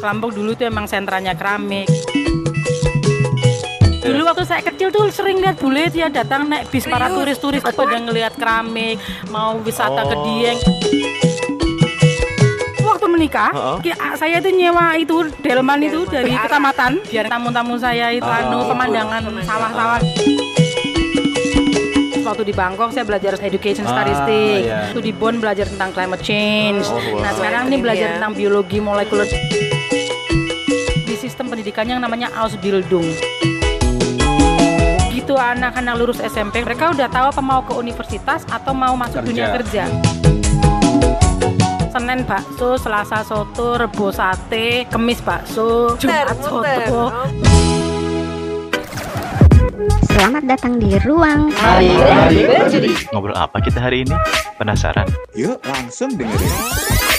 Kelampok dulu tuh emang sentranya keramik. Dulu waktu saya kecil tuh sering lihat bule ya datang naik bis para turis-turis pada ngelihat keramik, mau wisata ke Oh. Dieng. Waktu menikah, Heeh. ki- saya itu nyewa itu delman itu dari kecamatan biar tamu-tamu saya itu anu pemandangan sawah-sawah. Waktu di Bangkok saya belajar education Ah, statistik. iya. Waktu di Bonn belajar tentang climate change. Oh, wow. Nah sekarang ini belajar Ini ya. tentang biologi molekuler sistem pendidikannya yang namanya Ausbildung. Gitu anak-anak lulus SMP, mereka udah tahu apa mau ke universitas atau mau masuk Kerja. dunia kerja. Senin bakso, Selasa soto, Rebo sate, Kemis bakso, Jumat soto. Selamat datang di ruang Ngobrol apa kita hari ini? Penasaran? Yuk langsung dengerin.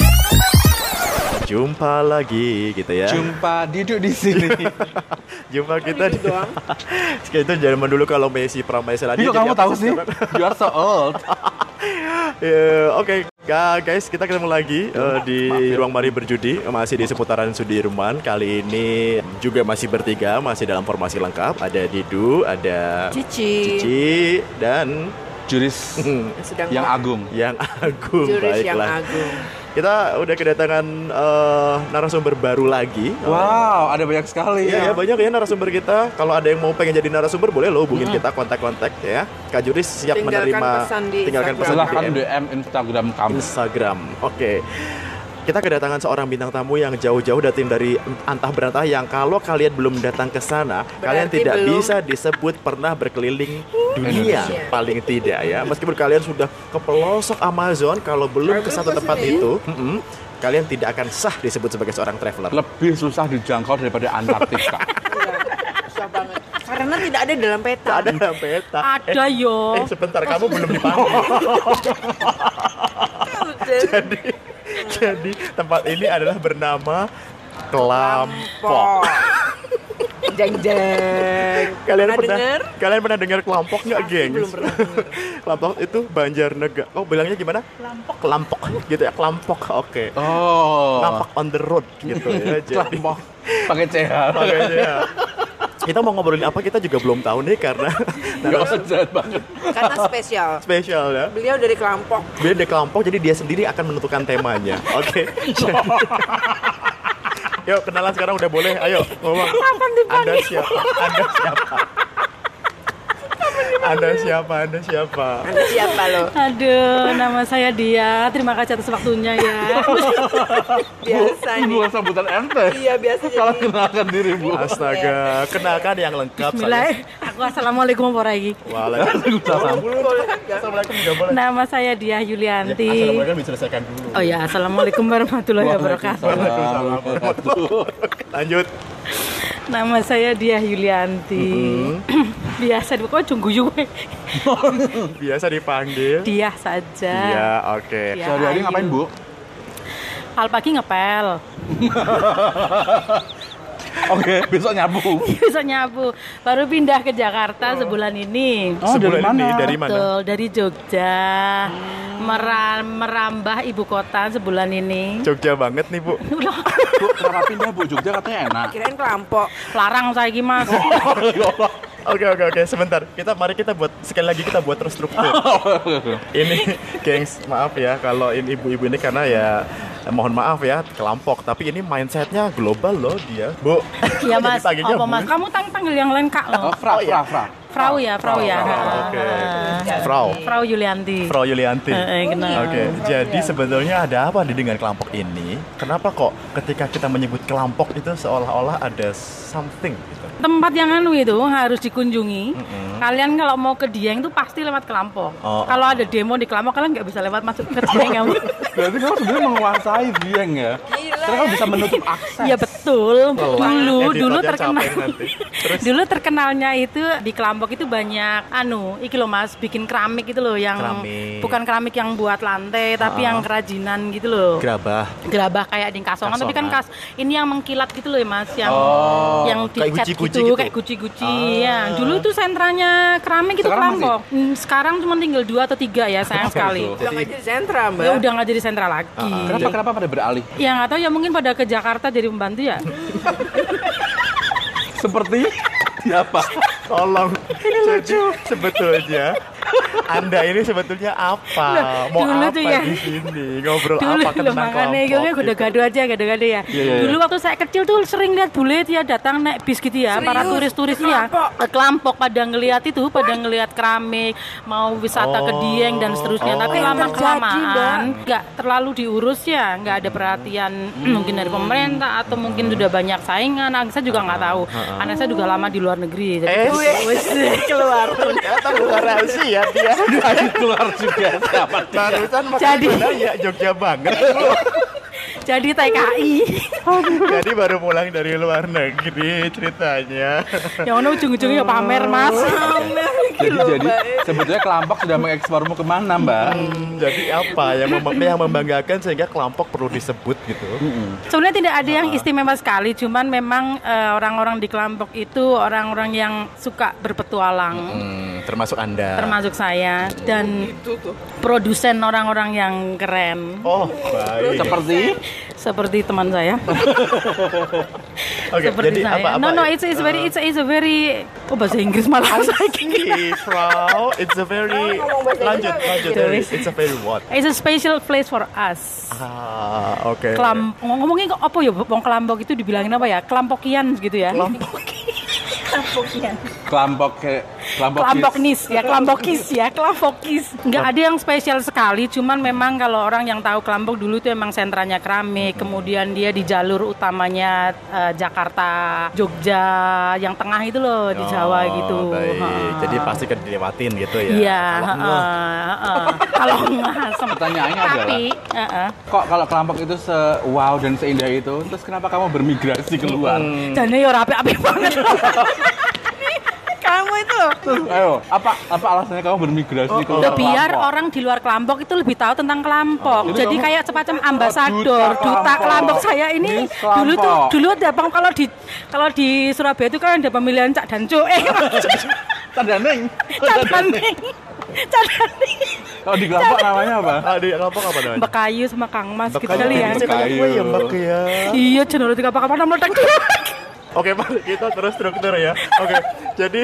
Jumpa lagi gitu ya. Jumpa duduk di sini. Jumpa kita di Kayak itu zaman dulu kalau Messi aja. Yuk jadi kamu tahu sih? You are so old. Ya, Oke, Ga- guys, kita ketemu lagi eh, di ruang mari berjudi masih di seputaran Sudirman. Kali ini juga masih bertiga, masih dalam formasi lengkap. Ada Didu, ada Cici. Cici dan Juris yang agung. yang agung. Juris yang Baiklah. agung. Kita udah kedatangan eh, narasumber baru lagi. Wow, ada banyak sekali Iya ya banyak ya narasumber kita. Kalau ada yang mau pengen jadi narasumber boleh lo hubungin kita kontak-kontak ya. Kak Juris siap Tinggalkan menerima pesan di tinggalkan pesan Silahkan di DM. DM Instagram kami. Instagram. Oke. Kita kedatangan seorang bintang tamu yang jauh-jauh datang dari antah berantah yang kalau kalian belum datang ke sana, kalian tidak belum. bisa disebut pernah berkeliling dunia Indonesia. paling tidak ya. Meskipun kalian sudah ke pelosok Amazon, kalau belum ke satu tempat itu, mm-mm, kalian tidak akan sah disebut sebagai seorang traveler. Lebih susah dijangkau daripada Antartika. Susah banget. Karena tidak ada dalam peta. Ada peta. Ada yo. Eh sebentar kamu belum dipanggil. jadi jadi tempat ini adalah bernama Kelampok. Jeng jeng. Kalian Pernah pernah dengar? kalian pernah dengar Kelampok nggak, geng? belum pernah dengar. Kelampok itu Banjarnegara. Oh, bilangnya gimana? Kelampok. Kelampok gitu ya, Kelampok. Oke. Oh. Nampak on the road gitu ya. Jadi Kelompok. Pakai CH. makanya ya. Kita mau ngobrolin apa kita juga belum tahu nih karena Gak usah jahat banget. Karena spesial. spesial ya. Beliau dari Kelampok. Dia di kelompok jadi dia sendiri akan menentukan temanya. Oke. Yuk kenalan sekarang udah boleh. Ayo ngomong. Anda siapa? Anda siapa? Anda siapa? Anda siapa? Anda siapa lo? Aduh, nama saya Dia. Terima kasih atas waktunya ya. Biasa Ini ini. bukan sambutan ente. Iya biasa Kalau kenalkan diri bu. Astaga, kenalkan yang lengkap Bismillah. Aku assalamualaikum warahmatullahi Waalaikumsalam. Assalamualaikum juga boleh. Nama saya Dia Yulianti. Assalamualaikum diselesaikan dulu. Oh ya, assalamualaikum warahmatullahi wabarakatuh. Lanjut. Nama saya Dia Yulianti. Biasa pokoknya jungguyu gue. Biasa dipanggil. Dia saja. Iya, oke. Dia Sehari-hari ngapain bu? Hal pagi ngepel. Oke, besok nyabu. Bisa nyabu. Baru pindah ke Jakarta sebulan ini. Oh, dari Sebulan ini mana? dari mana? Betul, dari Jogja. Mera- merambah ibu kota sebulan ini. Jogja banget nih, Bu. Bu, kenapa pindah bu? Jogja katanya enak. Kirain Kelampok. Larang saya Mas. Oke oke oke sebentar kita mari kita buat sekali lagi kita buat terstruktur ini gengs maaf ya kalau ini ibu-ibu ini karena ya eh, mohon maaf ya kelampok tapi ini mindsetnya global loh dia bu Iya Jadi Mas. panggilnya Apa Bu. Mas? Kamu tang panggil yang lain Kak Oh, loh. fra, fra, fra. Frau ya, Frau ya. oke Ah. Frau Frau Yulianti. Frau Yulianti Eh, eh, kenal. Oke, jadi sebetulnya ada apa nih dengan kelompok ini? Kenapa kok ketika kita menyebut kelompok itu seolah-olah ada something gitu? Tempat yang anu itu harus dikunjungi. Kalian kalau mau ke Dieng itu pasti lewat Kelampok. Oh, kalau ada demo di Kelampok kalian nggak bisa lewat masuk ke Dieng ya. Berarti kamu sebenarnya menguasai Dieng ya? Gila. Karena kamu bisa menutup akses. Iya betul. Dulu Editornya dulu terkenal. Dulu terkenalnya itu di Kelampok itu banyak anu, iki loh Mas, bikin keramik itu loh yang Keramik. bukan keramik yang buat lantai tapi Ah. yang kerajinan gitu loh. gerabah. gerabah kayak di kasongan, tapi kan Kasongan. kas ini yang mengkilat gitu loh ya mas yang Oh, yang kayak gitu, gitu? kayak guci-guci Ah. ya dulu tuh sentranya keramik itu Kelampok Hmm, sekarang cuma tinggal dua atau tiga ya sayang Kenapa sekali itu? Udah nggak jadi sentra mbak. ya udah nggak jadi sentra lagi Ah, Kenapa kenapa pada beralih? ya nggak tahu ya mungkin pada ke Jakarta jadi pembantu ya? Seperti siapa? Tolong. Jadi sebetulnya Anda ini sebetulnya apa? Loh, Mau dulu apa tuh ya. di sini? Ngobrol Dulu apa loh, tentang makanya kelompok? gue gado-gado aja, gado-gado ya. Iya, iya, iya. Dulu waktu saya kecil tuh sering lihat bule ya datang naik bis gitu ya, para turis-turis ya. Ke Kelampok pada ngelihat itu, pada ngelihat keramik, mau wisata ke Oh. Dieng dan seterusnya. Oh. Tapi Apa yang lama terjadi, kelamaan nggak terlalu diurus ya, nggak ada perhatian mungkin dari pemerintah atau mungkin sudah banyak saingan. Anak saya juga nggak tahu. Anak saya juga lama di luar negeri. Jadi Eh, keluar. ternyata bukan rahasia dia. Dari keluar juga? Barusan Jadi- maksudnya ya Jogja banget. Jadi TKI. Jadi baru pulang dari luar negeri ceritanya. Yang mana ujung-ujungnya pamer mas. Jadi jadi sebetulnya kelompok sudah mengekspormu ke mana mbak? Hmm, jadi apa yang mem- yang membanggakan sehingga kelompok perlu disebut gitu? Sebenarnya tidak ada yang istimewa sekali, cuman memang eh, orang-orang di kelompok itu orang-orang yang suka berpetualang, Hmm, termasuk Anda. termasuk saya dan produsen orang-orang yang keren, Oh, baik. Seperti seperti teman saya. Oke, seperti jadi saya. apa apa? no no, it's, it's very it's, it's a very oh bahasa Inggris malah saya Please, Frau. It's a very lanjut lanjut. Terus. It's a very what? It's a special place for us. Ah, oke. Kelam, ngomongin kok apa ya, wong kelampok itu dibilangin apa ya? Kelampokian gitu ya. Kelompok. Kelampokian. kelompok ke kelompok Kelampoknis ya, kelampokis ya, kelampokis. Nggak ada yang spesial sekali, cuman memang kalau orang yang tahu Kelampok dulu itu emang sentranya keramik, kemudian dia di jalur utamanya eh, Jakarta, Jogja, yang tengah itu loh di Jawa Oh, gitu. Baik. Ha. Jadi pasti kan dilewatin gitu ya. Iya, Kalau enggak, Pertanyaannya adalah- tapi heeh. Kok kalau kelompok itu se wow dan seindah itu, terus kenapa kamu bermigrasi keluar? Jane ya rapi-rapi banget. Kamu itu loh. Terus, ayo, apa apa alasannya kamu bermigrasi keluar? biar kelompok? orang di luar Kelampok itu lebih tahu tentang Kelampok. Jadi Jadi kayak semacam ambasador, duta duta, Kelampok. Kelampok saya ini Miss dulu tuh Kelampok. dulu ada bang kalau di kalau di Surabaya itu kan ada pemilihan Cak Danco. Eh, Tandandeng. Cak Daneng. Cak Daneng. Kalau di kelompok namanya apa? Ah, di kelompok apa namanya? Mbak Kayu sama Kang Mas gitu Bekal kali ya. Saya kayak gue ya mbak ya. Iya, channel tiga apa apa meledak. Oke, mari kita terus struktur ya. Oke, jadi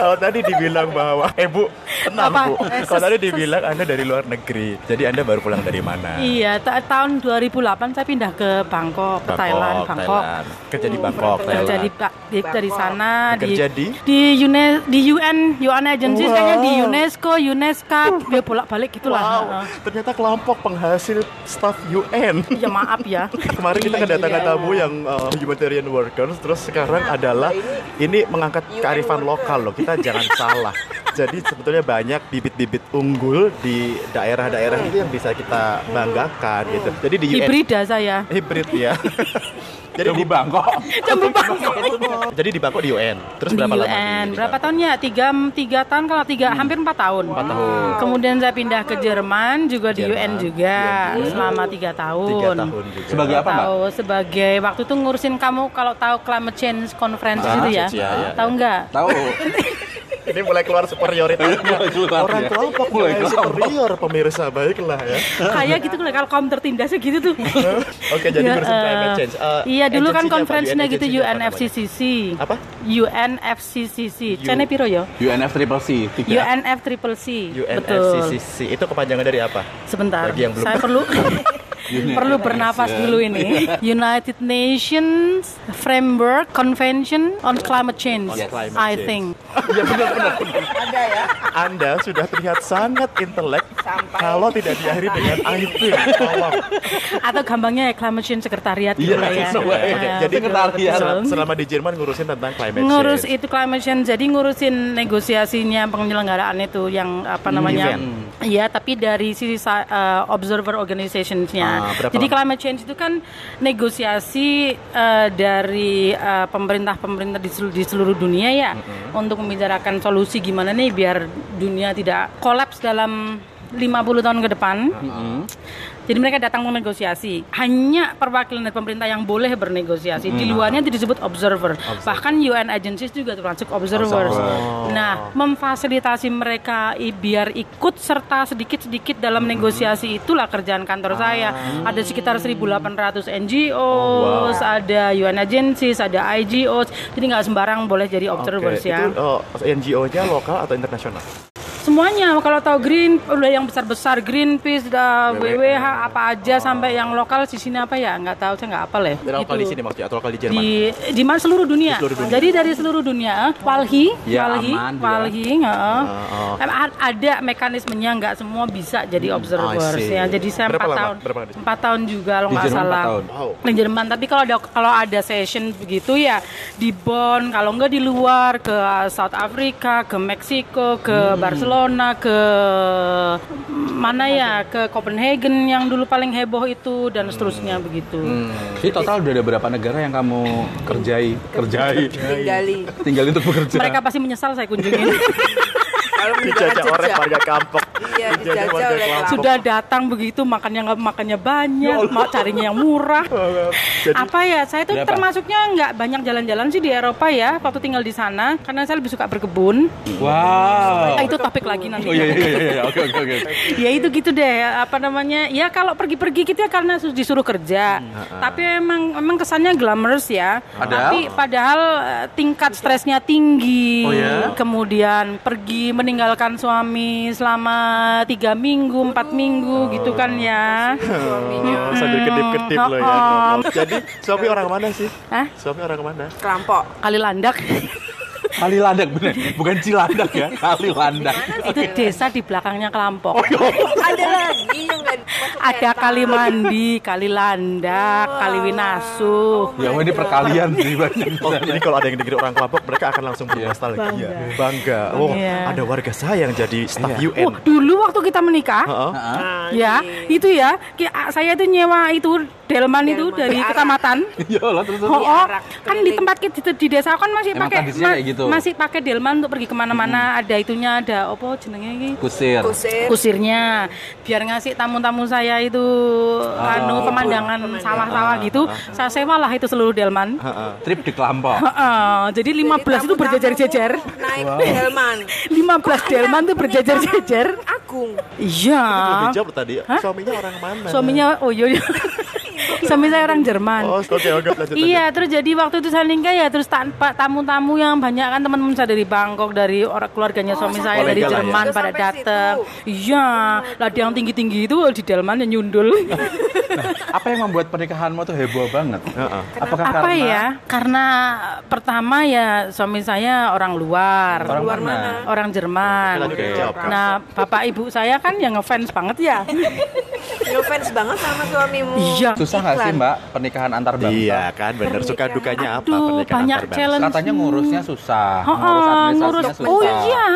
kalau tadi dibilang bahwa, eh bu, tenang Apa? bu. Eh, Kalau tadi dibilang anda dari luar negeri, jadi anda baru pulang dari mana? Iya, ta- tahun 2008 saya pindah ke Bangkok, ke Thailand, Bangkok. Thailand. Kerja di Bangkok, Thailand. Kerja di, di dari sana Kerja di di? di UNE, di UN UN agency Wow. kayaknya di UNESCO, UNESCO, ya bolak-balik gitulah. Wow, ternyata kelompok penghasil staf UN. Ya maaf ya. Kemarin kita kedatangan tamu yang uh, humanitarian workers, terus sekarang adalah ini mengangkat kearifan lokal loh. Kita jangan salah. Jadi sebetulnya banyak bibit-bibit unggul di daerah-daerah itu yang bisa kita banggakan gitu. Jadi di UN Hibrida saya. hibrid ya. Jadi di Bangkok. Jambu Bangkok. jadi di Bangkok di UN. Terus Di berapa lama? UN. di- di Berapa Bangkok? tahunnya? Tiga, tiga tahun kalau tiga, hampir empat tahun. Empat tahun. Kemudian saya pindah ke Jerman, juga di Jerman, UN juga, UN. selama tiga tahun. Tiga tahun juga. Sebagai apa, Mbak? tahu sebagai waktu itu ngurusin kamu kalau tahu climate change conference Ah, itu ya, iya, iya, tahu nggak? Tahu. Ini mulai keluar superioritasnya. Orang ya. kelompok Mulai superior pemirsa baiklah ya. Kayak gitu kalau kaum tertindasnya gitu tuh. Oke, jadi Ya, ngurusin eh, climate change. Eh, iya dulu kan konferensinya gitu? UNFCCC. Apa? UNFCCC. Cene piro ya? UNF Triple C tiga. UNF Triple C. Betul. UNFCCC itu kepanjangan dari apa? Sebentar. Bagi yang belum Saya perlu United perlu bernafas dulu ini. United Nations Framework Convention on Climate Change. On climate I change. think. Iya benar benar. Ada ya. Anda sudah terlihat sangat intelek kalau tidak diakhiri dengan I think. Tolong. Atau gampangnya ya Climate Change Sekretariat gitu Iya, lah ya. sesuai. Eh, Oke, jadi Sekretariat. sel- selama di Jerman ngurusin tentang climate ngurus change. itu climate change jadi ngurusin negosiasinya penyelenggaraan itu yang apa namanya event. iya tapi dari sisi eh, observer organizationsnya Ah, berapa? Jadi lama? climate change itu kan negosiasi eh, dari eh, pemerintah-pemerintah di seluruh, di seluruh dunia ya untuk membicarakan solusi gimana nih biar dunia tidak kolaps dalam 50 tahun ke depan Jadi mereka datang menegosiasi. Hanya perwakilan dari pemerintah yang boleh bernegosiasi. Di luarnya itu disebut observer. Bahkan UN agencies juga termasuk observers. Nah, memfasilitasi mereka biar ikut serta sedikit-sedikit dalam negosiasi itulah kerjaan kantor saya. Ada sekitar 1.800 NGOs, ada UN agencies, ada IGOs. Jadi nggak sembarang boleh jadi observers Oke, ya. Itu oh, NGO-nya lokal atau internasional? Semuanya kalau tahu Green udah yang besar-besar Greenpeace, dah WWH apa aja sampai yang lokal di sini apa ya nggak tahu saya nggak apa lah. Dari lokal di sini maksudnya atau lokal di Jerman? di di mana seluruh dunia. Di seluruh dunia. Jadi dari seluruh dunia, Walhi, Ya, Walhi, aman. Walhi, heeh. oh. Em, a- ada mekanismenya nggak semua bisa jadi observers I see. ya. Jadi saya empat tahun, empat tahun juga kalau Di nggak salah. tahun? Wow. Di Jerman. Tapi kalau ada kalau ada session begitu ya di Bonn, kalau nggak di luar ke South Africa, ke Meksiko, ke Hmm. Barcelona, ke mana ya, ke Copenhagen yang dulu paling heboh itu dan seterusnya begitu. Jadi total udah ada berapa negara yang kamu kerjai? Kerjai. Tinggali. Tinggal untuk bekerja. Mereka pasti menyesal saya kunjungin. Dijajah jejak. warga kampung. Iya, Dijajah dijajah warga oleh kampung. Sudah datang begitu makannya nggak makannya banyak, mau carinya yang murah. Jadi Apa ya? Saya apa? termasuknya nggak banyak jalan-jalan sih di Eropa ya. Waktu tinggal di sana, karena saya lebih suka berkebun. Wow. Ah, itu topik lagi nanti. Oh iya iya iya iya. Oke oke oke. ya itu gitu deh apa namanya ya kalau pergi-pergi gitu ya karena su- disuruh kerja tapi emang emang kesannya glamorous ya Padahal? tapi padahal eh, tingkat stresnya tinggi Oh ya? kemudian pergi meninggalkan suami selama tiga minggu empat minggu gitu kan ya Oh, sambil kedip-kedip loh ya. Oh. Jadi suami orang mana sih? Hah? Suami orang mana? Kelampok. kali landak Kali landak bener, bukan Cilandak ya, kali landak. itu desa di belakangnya Kelampok Ada lagi yang ada kali mandi kali landak kali winasuh Ya wah, ini perkalian sih banyak. Oh, jadi kalau ada yang negeri orang Kelampok, mereka akan langsung bernostalgia, bangga. Oh, Iya. ada warga saya yang jadi staf UN. Oh, dulu waktu kita menikah, Heeh. Nah, ya ini. itu ya, ki- a- saya itu nyewa itu delman itu Delman. dari Diarak. kecamatan. Ya Allah terus terus. Oh, oh, kan di tempat kita di, di desa kan masih Emang pakai tradisinya kayak gitu? masih pakai delman untuk pergi ke mana-mana. Ada itunya, ada apa jenenge ini? Kusir. Kusir. kusirnya biar ngasih tamu-tamu saya itu anu pemandangan sawah-sawah gitu saya sewalah itu seluruh delman Trip di Kelampok. Heeh, jadi 15 itu tamu-tamu berjejer-jejer Naik delman. 15 delman tuh berjejer-jejer Agung. iya Belum dijawab tadi. Suaminya orang mana? suaminya oh iya iya. suami saya orang Jerman Oh, oke oke lanjut. Iya, terus jadi waktu itu saya nikah ya terus tanpa tamu-tamu yang banyak kan teman-teman saya dari Bangkok, dari orang keluarganya suami saya dari ya. Jerman Oh, pada datang. Iya, lah dia yang tinggi-tinggi itu di Delman yang nyundul. Apa yang membuat pernikahanmu tuh heboh banget? Heeh. Apakah Apa karena ya? Karena pertama ya suami saya orang luar. Orang Luar mana? mana? Orang Jerman. Nah, bapak ibu saya kan yang ngefans banget ya. Ngefans banget sama suamimu. Iya. Susah nggak sih mbak pernikahan antar bangsa? Iya kan, bener suka dukanya apa Aduh, pernikahan banyak antar bangsa? challenge. Katanya ngurusnya susah, Oh, ngurus oh, administrasinya ngurus. susah. Oh iya.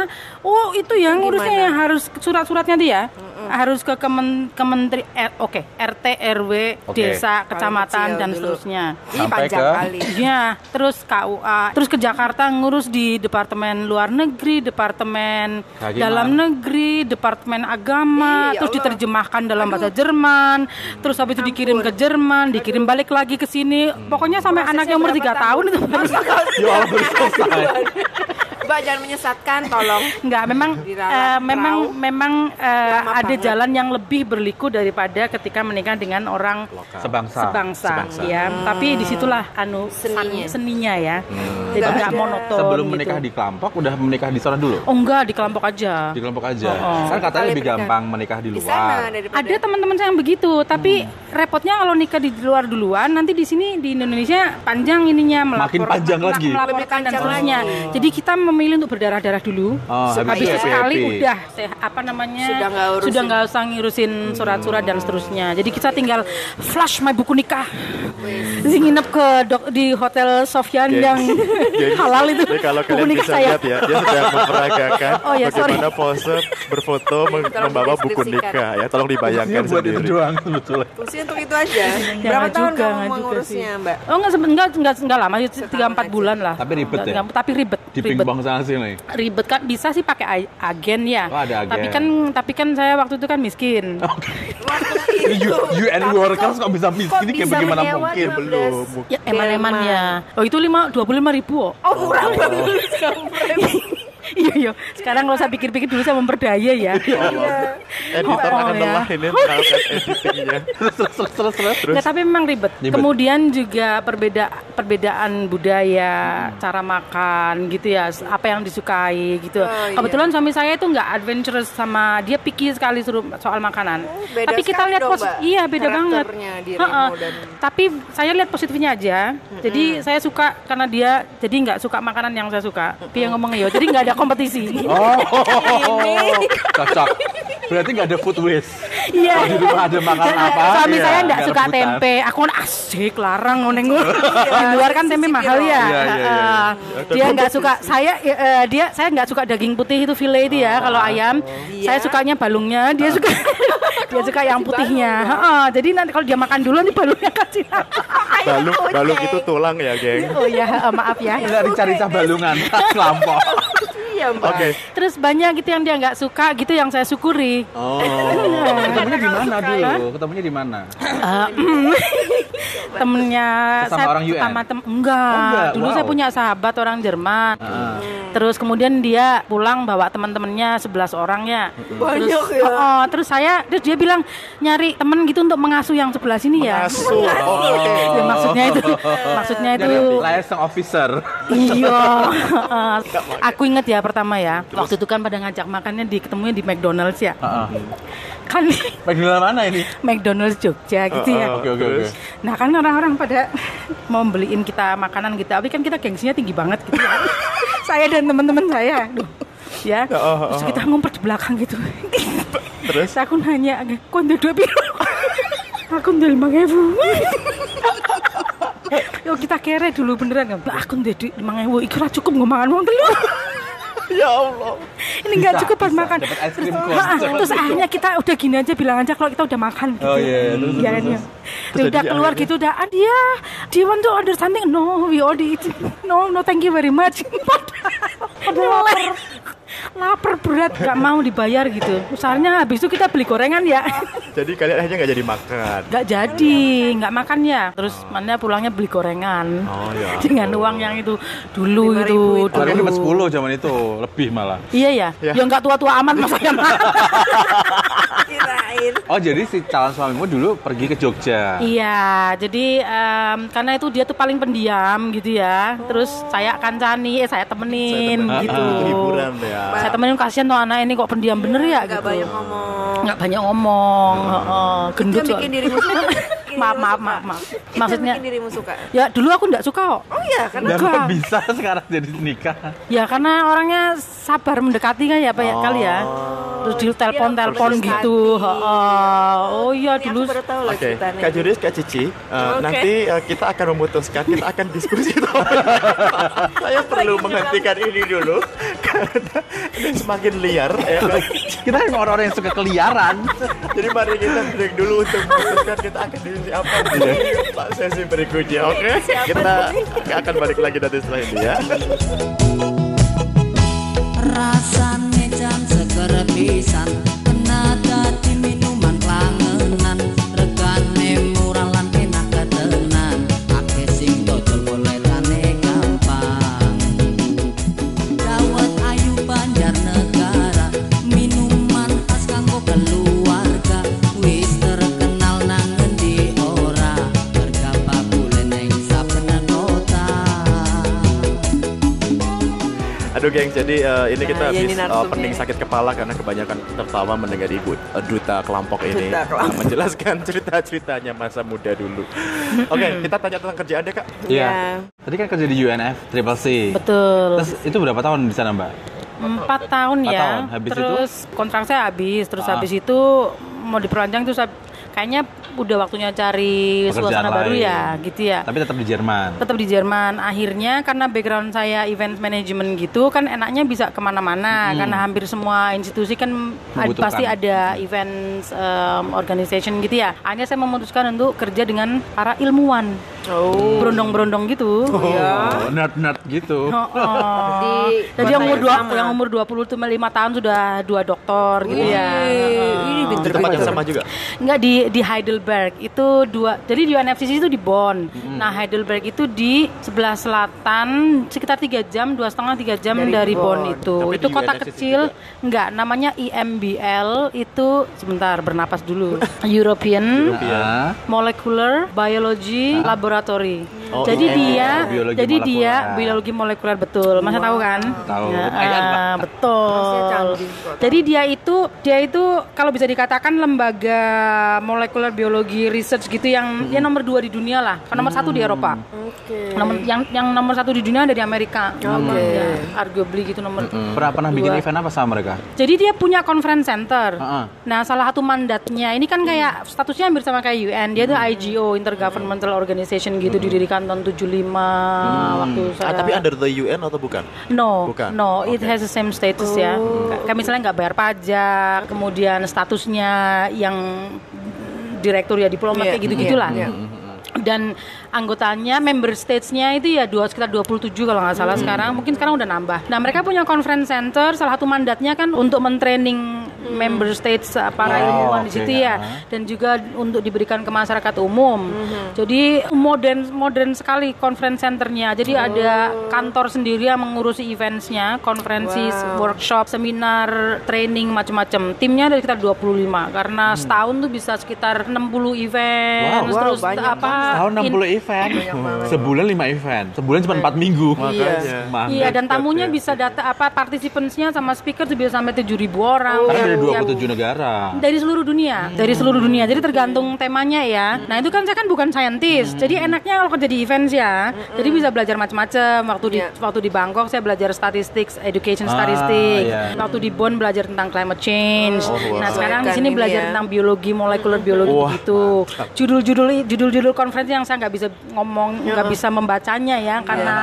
Oh, itu ya ngurusnya Gimana? ya harus surat-suratnya dia. Harus ke kemen, kementeri eh, oke, RT RW, Oke. desa, kecamatan dan dulu. seterusnya. Ih, Sampai panjang ke- kali. Iya, terus KUA, terus ke Jakarta ngurus di Departemen Luar Negeri, Departemen Kehakiman. Dalam Negeri, Departemen Agama, Ih, ya terus Allah. diterjemahkan dalam bahasa Jerman, terus habis itu dikirim ke Jerman, dikirim balik lagi ke sini. Pokoknya sampai anaknya umur 3 berapa tahun itu baru Ya Allah baru selesai. Mbak jangan menyesatkan, tolong. Enggak, memang eh, memang perahu. memang Lama ada banget. jalan yang lebih berliku daripada ketika menikah dengan orang Sebangsa. sebangsa, Sebangsa. ya. Tapi di situlah anu Seninya. seninya ya. Jadi Nggak nggak ada. monoton. Sebelum gitu. menikah di Kelampok udah menikah di sana dulu? Oh enggak, di kelompok aja. Di Kelampok aja. Oh, oh. Kan katanya Kali lebih gampang menikah di Di luar. sana daripada Ada teman-teman saya yang begitu, tapi repotnya kalau nikah di luar duluan, nanti di sini di Indonesia panjang ininya Makin panjang lagi. melaporkan Lebih dan panjang seterusnya. lagi. Jadi kita memilih untuk berdarah-darah dulu. Oh, habis itu sekali happy-happy. udah seh, apa namanya Sudah nggak urusin. sudah nggak usah ngurusin surat-surat dan seterusnya. Jadi kita tinggal flash my buku nikah. Terus nginep ke dok- di hotel Sofyan Gengs. yang Gengs. halal itu. Jadi kalau buku kalian nikah bisa saya. lihat ya, dia sedang memperagakan Oh ya, sorry. bagaimana pose berfoto membawa buku nikah ya. Tolong dibayangkan buat itu sendiri. doang sebetulnya. Pusing sih untuk itu aja. Ya, Berapa tahun juga, kamu mengurusnya, sih. Mbak? Oh enggak enggak enggak enggak lama sih tiga empat aja. bulan lah. Tapi ribet ya? tapi ribet. Di ribet. Sana sini. Ribet kan bisa sih pakai agen ya. Oh, ada agen. Tapi kan tapi kan saya waktu itu kan miskin. You, you and workers kok bisa miskin kayak bisa bagaimana mungkin 15? belum. Ya eman-eman ya. Oh itu lima dua puluh lima ribu. Oh, Oh, murah banget. iya iya. Sekarang kalau saya pikir-pikir dulu saya memperdaya ya. Editor Oh, akan ya. lelah ini melakukan editingnya. Terus terus terus terus. Nggak, tapi memang ribet. Kemudian juga perbeda perbedaan budaya, cara makan gitu ya, apa yang disukai gitu. Oh, iya. Kebetulan suami saya itu nggak adventurous sama dia picky sekali soal makanan. Oh, beda tapi kita lihat iya beda banget. dan- Tapi saya lihat positifnya aja. Jadi saya suka karena dia jadi nggak suka makanan yang saya suka. Dia ngomong ya, jadi nggak ada kompetisi. Oh, cocok. Berarti nggak ada food waste. Iya. Kalau di rumah ada makanan apa? Suami iya, saya enggak nggak suka rebutan. tempe. Aku kan asik larang neng Di luar kan tempe mahal ya. Iya, iya, iya. Dia enggak suka saya eh, dia saya enggak suka daging putih itu file itu ya kalau ayam. Saya sukanya balungnya, dia suka dia suka yang putihnya. Heeh. Jadi nanti kalau dia makan dulu nanti balungnya kasih. Balung, balung itu tulang ya, geng. oh ya, eh, maaf ya. Nggak rica-rica balungan. Iya, Mbak. Oke, Terus banyak gitu yang dia nggak suka gitu yang saya syukuri. Oh, ketemunya di mana dulu? Ketemunya di mana? Temennya Sesama saya orang UN? sama tem enggak. Oh, enggak, dulu wow. saya punya sahabat orang Jerman Ah. terus kemudian dia pulang bawa teman-temannya 11 orang ya Banyak terus, ya. oh, oh, terus saya terus dia bilang nyari temen gitu untuk mengasuh yang sebelah sini ya Asuh. Oh. Ya, maksudnya itu maksudnya itu Jadi liaison officer. Iya aku inget ya pertama ya waktu itu kan pada ngajak makannya di ketemunya di McDonald's ya Heeh. kan McDonald mana ini? McDonald's Jogja gitu ya Oke oke oke. Nah kan orang-orang pada mau beliin kita makanan gitu, tapi kan kita gengsinya tinggi banget gitu ya. saya dan teman-teman saya, Duh, ya. Oh, oh, Terus kita ngumpet di belakang gitu. Terus? aku nanya, kau udah dua piro? aku udah lima ribu. Yo kita kere dulu beneran. Lah, Aku udah lima ribu, ikut cukup ngomongan wong telu. Ya Allah. Ini nggak cukup buat makan. Dapat es krim terus, akhirnya kita udah gini aja bilang aja kalau kita udah makan gitu. Oh, iya, terus, Iya, terus. Terus Ya udah jadi keluar gitu udah ah dia do you want to order something no we already eat no no thank you very much. Padahal lapar berat gak mau dibayar gitu usahanya habis itu kita beli gorengan ya Jadi kalian akhirnya nggak jadi makan. nggak jadi nggak makan ya terus mana pulangnya beli gorengan Oh ya. dengan uang yang itu dulu itu dulu dapat 10 zaman itu, lebih malah. iya ya Ya. ya nggak tua-tua amat masa ya Mak? Kirain. Oh jadi si calon suamimu dulu pergi ke Jogja. Iya, jadi em, karena itu dia tuh paling pendiam gitu ya. Terus saya akan cani, eh saya temenin Saya temenin. gitu. Untuk hiburan ya. Saya temenin kasihan tuh anak ini kok pendiam bener ya Nggak gitu. banyak ngomong. Nggak banyak ngomong, heeh, gendut Yang bikin dirimu Maaf, maaf, maaf, maaf. Maksudnya bikin dirimu suka. ya dulu aku nggak suka kok. Oh iya, kan Dan kok bisa sekarang jadi nikah? Ya karena orangnya sabar mendekati kan ya Pak ya kali ya. Terus di telepon-telepon mendekati. gitu. heeh. Oh iya dulu Oke, ceritanya. Kak Juris, Kak Cici, uh, Oke. nanti uh, kita akan memutuskan, kita akan diskusi. Saya perlu menghentikan ini dulu karena ini semakin liar. Ya? Kita orang-orang yang suka keliaran. Jadi mari kita break dulu untuk memutuskan kita akan diskusi apa di Pak sesi berikutnya. Oke, kita akan balik lagi nanti setelah ini ya. seger pisan Aduh geng, jadi uh, ini Nah, kita ya habis ini uh, pening sakit kepala karena kebanyakan tertawa mendengar ibu uh, duta kelompok ini Duta kelompok. menjelaskan cerita-ceritanya masa muda dulu. Oke, kita tanya tentang kerjaan deh kak. Iya. Iya. Tadi kan kerja di UNF Triple C. betul. Terus itu berapa tahun di sana Mbak? Empat tahun Empat ya. tahun. Habis itu? terus kontrak saya habis. Terus Ah. habis itu mau diperpanjang terus kayaknya udah waktunya cari Pekerjaan suasana baru lain. ya, gitu ya. Tapi tetap di Jerman. Tetap di Jerman. Akhirnya karena background saya event management gitu kan enaknya bisa ke mana-mana karena hampir semua institusi kan ad- pasti ada event um, organization gitu ya. Akhirnya saya memutuskan untuk kerja dengan para ilmuwan. Oh. Berondong-berondong gitu. Oh, nerd-nerd gitu. Oh, oh. Di Jadi yang umur dua, yang umur 20 cuma lima tahun sudah dua doktor gitu ya. Ini Di pinter tempat yang sama juga. Enggak di di Heidelberg itu dua. Jadi di UNFCCC itu di Bonn. Nah Heidelberg itu di sebelah selatan sekitar tiga jam, dua setengah tiga jam Dari dari, Bonn. Bonn itu. Tapi itu kota UNFCCC kecil. juga? Enggak, namanya IMBL itu sebentar bernapas dulu. European Ah, Molecular Biology Laboratory. Oh, jadi iya. dia, Biologi jadi dia molekuler. biologi molekuler betul. Masa tahu kan? Tahu. Ya, ah, betul. Jadi dia itu dia itu kalau bisa dikatakan lembaga molekuler biologi research gitu yang dia nomor dua di dunia lah. Kan nomor satu di Eropa. Oke. Nomor yang yang nomor satu di dunia dari Amerika. Oke. Ya, arguably gitu nomor. pernah pernah bikin event apa sama mereka? Jadi dia punya conference center. Heeh. Nah, salah satu mandatnya ini kan kayak statusnya hampir sama kayak UN. Dia tuh IGO, Intergovernmental Organization gitu didirikan tahun 75 waktu saya. Ah, tapi under the UN atau bukan? No, Bukan? no, it Oke. has the same status ya. Kayak misalnya nggak bayar pajak, kemudian statusnya yang direktur ya diplomat Iya, kayak gitu-gitulah. iya, Dan anggotanya, member states-nya itu ya dua sekitar 27 kalau nggak salah sekarang. Mungkin sekarang udah nambah. Nah mereka punya conference center. Salah satu mandatnya kan untuk mentraining member states para Oh, ilmuwan di oke, situ ya. Dan juga untuk diberikan ke masyarakat umum. Jadi modern modern sekali conference centernya. Jadi ada kantor sendiri yang mengurusi eventsnya, konferensi, workshop, seminar, training macam-macam. Timnya ada sekitar 25 karena setahun tuh bisa sekitar 60 event. Wow, wow, terus banyak apa? Tahun in- 60 event. Sebulan 5 event. Sebulan cuma 4 minggu. Makanya. Mahal. Iya dan tamunya ya. bisa data apa participants-nya sama speaker tuh bisa sampai 7000 orang. Karena dari Yang- 27 negara. dari seluruh dunia, dari seluruh dunia. Jadi tergantung temanya ya. Nah itu kan saya kan bukan scientist, jadi enaknya kalau kerja di events ya. Jadi bisa belajar macam-macam. Waktu di Iya. waktu di Bangkok saya belajar statistics, education Ah, statistics. iya. Waktu di Bonn belajar tentang climate change. Oh, wow. Nah sekarang di Kan sini ini belajar ya. tentang biologi molekuler biologi gitu. Judul-judul judul-judul konferensi yang saya nggak bisa ngomong, nggak bisa membacanya ya karena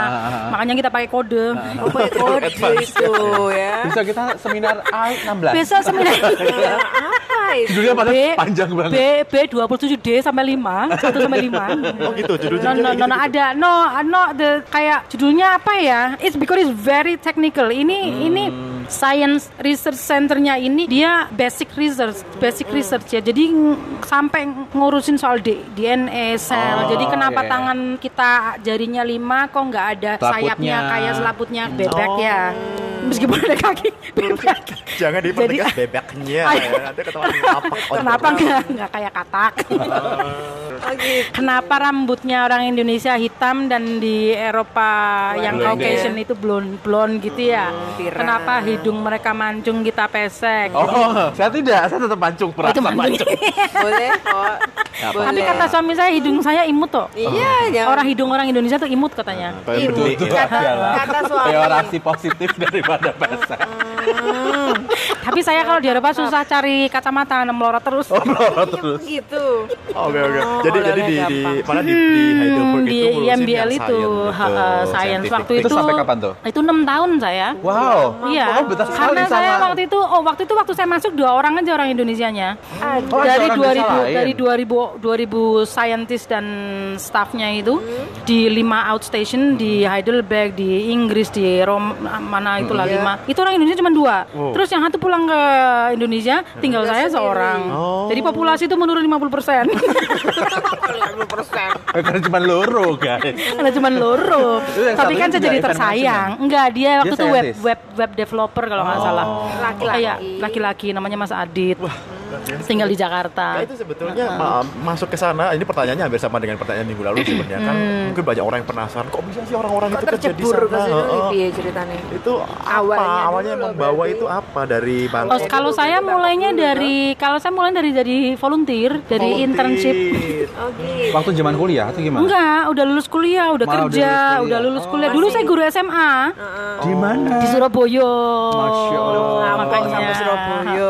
makanya kita pakai kode. Oh, pakai kode itu ya. Bisa kita seminar A16. Besok seminar Apa itu? Judulnya pada B panjang banget. B B 27 D sampai 5 1 sampai 5 Oh gitu, No, judul-judulnya no, no, gitu. no, ada no, no, the kayak judulnya apa ya? It's because it's very technical. Ini ini science research centernya ini dia basic research, basic research ya. Jadi sampai ngurusin soal D- DNA sel. Jadi kenapa iya. tangan kita jarinya lima kok nggak ada sayapnya Selaputnya. kayak selaputnya bebek ya? Meskipun ada kaki bebek. Jangan dipertegas Jadi- bebeknya ya. Ketahuan apa. Kenapa nggak nggak kayak katak? Oh, gitu. Kenapa rambutnya orang Indonesia hitam dan di Eropa yang Blonde. Caucasian itu blond blond gitu ya? pirang. Kenapa hidung mereka mancung kita pesek? Oh, saya tidak. Saya tetap mancung perasa Itu mancung. mancung. Boleh kok. Boleh. Tapi kata suami saya hidung saya imut tuh. Iya, jangan. Orang hidung orang Indonesia tuh imut katanya. Berdiri. Itu Kata- adalah kata suami. teorasi positif daripada pesek. Tapi saya kalau di Eropa susah cari kacamata melorot terus. Oh, melorot terus. Gitu. Oke oke. Oh, Jadi jadi di, di mana di, di Heidelberg Hmm, di itu IMBL yang itu science, waktu itu Itu sampai kapan tuh? Itu enam tahun saya. Wow. Iya, Oh, sekali karena sama. saya waktu itu, oh waktu itu waktu saya masuk dua orang aja orang Indonesianya. Oh, ada dari orang 2000 desa lain. dari 2000 2000 scientist dan staffnya itu di lima outstation di Heidelberg, di Inggris, di Rom mana itulah Iya. lima. Itu orang Indonesia cuma dua. Terus yang satu pulang ke Indonesia, tinggal saya seorang. Jadi populasi itu menurun 50 persen. Karena cuma loro, guys. Karena cuma loro. Tapi kan saya jadi tersayang. Enggak, dia waktu itu web web web developer kalau nggak salah. Laki-laki. Iya, laki-laki namanya Mas Adit. Tinggal di Jakarta. Nah, itu sebetulnya ma- masuk ke sana ini pertanyaannya hampir sama dengan pertanyaan minggu lalu sebenarnya kan Hmm. mungkin banyak orang yang penasaran kok bisa sih orang-orang itu kerja di sana piye ceritanya? itu apa Awalnya awalnya, dulu membawa berarti. itu apa dari Oh, Bangkok kalau saya mulainya dari kalau saya mulai dari dari volunteer, dari Volunteer. internship. Oh gitu. Waktu zaman kuliah atau gimana? Enggak, udah lulus kuliah, udah Malah udah kerja, lulus kuliah. udah lulus Oh, kuliah. Dulu saya guru SMA Di mana? di Surabaya. Masya Allah. Nah, makanya Sampai Surabaya.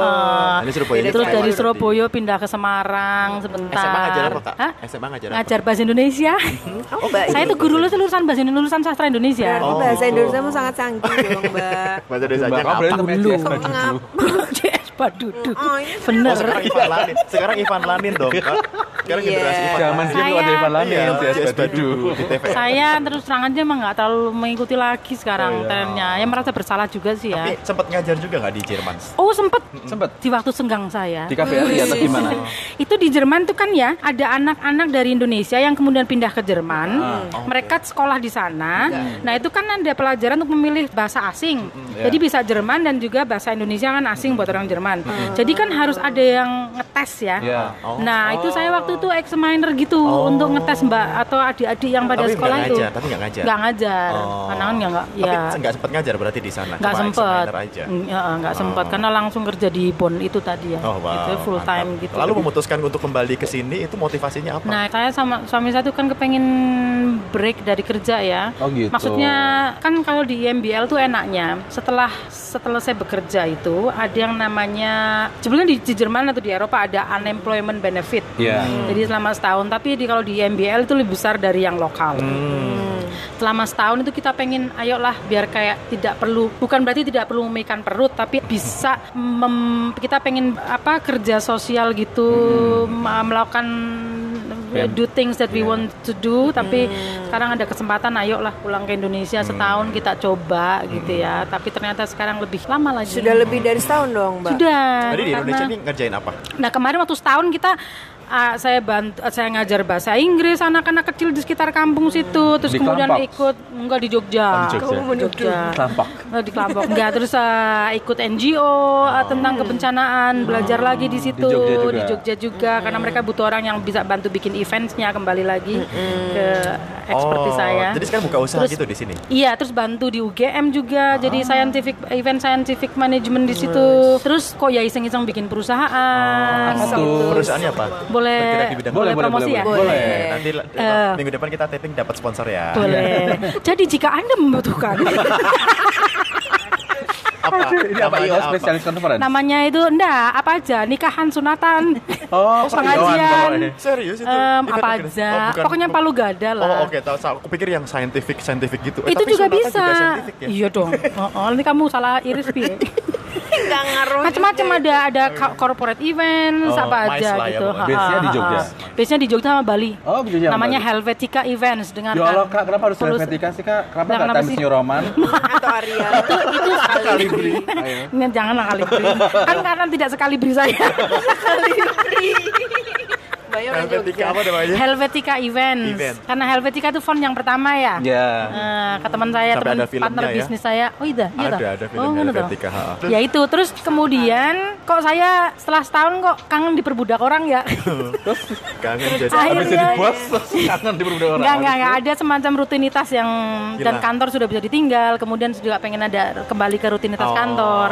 Ini Surabaya ini Terus Dari. Surabaya pindah ke Semarang sebentar. SMA ngajar apa kak? Hah? SMA ngajar apa? Ngajar bahasa Indonesia. Oh, Mbak. Saya tuh guru lulus lulusan bahasa Indonesia, lulusan sastra Indonesia. Berarti Oh. bahasa Indonesia sangat canggih dong, Mbak. Bahasa Indonesia kamu ngapa? berarti namanya Dulu. CS CS Badudu. Oh, ini Oh, Bener. sekarang Ivan Lanin. Sekarang Ivan Lanin dong, Kak. Sekarang Iya. generasi Ivan Zaman dia Saya- lu ada Ivan Lanin, Iya, CS Badudu. di TV. Saya terus terang aja emang nggak terlalu mengikuti lagi sekarang Oh, iya. trennya. Ya merasa bersalah juga sih ya. Tapi sempat ngajar juga nggak di Jerman? Oh sempet Sempet di waktu senggang saya. di KBRI atau gimana? itu di Jerman tuh kan ya ada anak-anak dari Indonesia yang kemudian pindah ke Jerman. Ah. Mereka sekolah di sana. Nah itu kan ada pelajaran untuk memilih bahasa asing. Ya. Jadi bisa Jerman dan juga bahasa Indonesia kan asing buat orang Jerman. Jadi kan harus ada yang ngetes ya. Ya. Nah itu saya waktu itu examiner gitu untuk ngetes mbak atau adik-adik yang pada Tapi sekolah nggak itu. ngajar, tapi nggak ngajar. Nggak ngajar. Oh. Karena kan nggak Tapi ya nggak sempat ngajar berarti di sana. nggak aja. Mm, ya, nggak sempet karena langsung kerja di Bon itu tadi ya Oh wow. itu full mantap. time gitu Lalu memutuskan untuk kembali ke sini itu motivasinya apa? nah saya sama suami saya tuh kan kepengen break dari kerja ya Oh, gitu. maksudnya kan kalau di IMBL tuh enaknya setelah setelah saya bekerja itu ada yang namanya sebelumnya di, di Jerman atau di Eropa ada unemployment benefit. Iya. jadi selama setahun tapi di kalau di IMBL itu lebih besar dari yang lokal selama setahun itu kita pengen ayolah biar kayak tidak perlu bukan berarti tidak perlu memikirkan perut tapi bisa mem- kita pengen apa kerja sosial gitu ma- melakukan Ya. do things that we want to do. Tapi sekarang ada kesempatan ayolah pulang ke Indonesia setahun kita coba gitu ya. Tapi ternyata sekarang lebih lama lagi. Sudah lebih dari setahun dong, Mbak. sudah. Jadi di Indonesia ini ngerjain apa? Nah kemarin waktu setahun kita ah, saya bantu saya ngajar bahasa Inggris anak-anak kecil di sekitar kampung situ terus Di kemudian Kelampak? ikut enggak di Jogja. Oh, di Jogja. Kamu menuduh. Jogja. Tampak. Enggak di terus ah, ikut NGO ah, tentang kebencanaan, belajar lagi di situ Di Jogja juga. di Jogja juga karena mereka butuh orang yang bisa bantu bikin eventsnya kembali lagi ke expertise oh, saya. Jadi sekarang buka usaha Terus- gitu di sini. Iya, terus bantu di UGM juga jadi scientific event scientific management di situ. Terus kok ya iseng-iseng bikin perusahaan. Apa gitu. Perusahaannya apa? Boleh Bergerak di bidang boleh, Boleh, boleh, promosi boleh, ya? boleh. Boleh. Nanti Eh. minggu depan kita taping dapat sponsor ya. Boleh. Jadi jika Anda membutuhkan Apa? Ini apa IO Namanya spesialis conference? namanya itu enggak apa aja nikahan sunatan Oh, pengajian Serius itu? Event apa aja Oh, bukan- pokoknya palu gada lah Oh oke, tahu. tahu. Aku pikir yang scientific scientific gitu. Eh, itu tapi juga bisa Juga ya? iya dong oh, oh, ini kamu salah iris pi Nggak ngaruh. macam-macam ada ada co- corporate events Oh, apa aja lah ya gitu pokoknya. Base-nya di Jogja? biasanya di Jogja sama Bali Oh, jangan namanya Bali. Helvetica Events dengan Ya Allah, Kak, kenapa harus Tulus- Helvetica sih, Kak? Kenapa nggak Times? New Roman? Atau Arya. itu Kalibri. Ayo. Ini janganlah kali beri. kan karena tidak sekali beri saya. Bayar orang Helvetica apa namanya? Helvetica Events. Event. Karena Helvetica itu font yang pertama ya. Ya. Eh, ke teman saya, teman partner ya? bisnis saya. Oh iya, iya Ada, ada film oh, ngono toh? Helvetica. Ya itu, terus kemudian kok saya setelah setahun kok kangen diperbudak orang ya. Kangen jadi. Akhirnya- Habis jadi bos, terus kangen di beberapa orang. Enggak, enggak, enggak ada semacam rutinitas yang Gila. dan kantor sudah bisa ditinggal. Kemudian juga pengen ada kembali ke rutinitas Oh. kantor.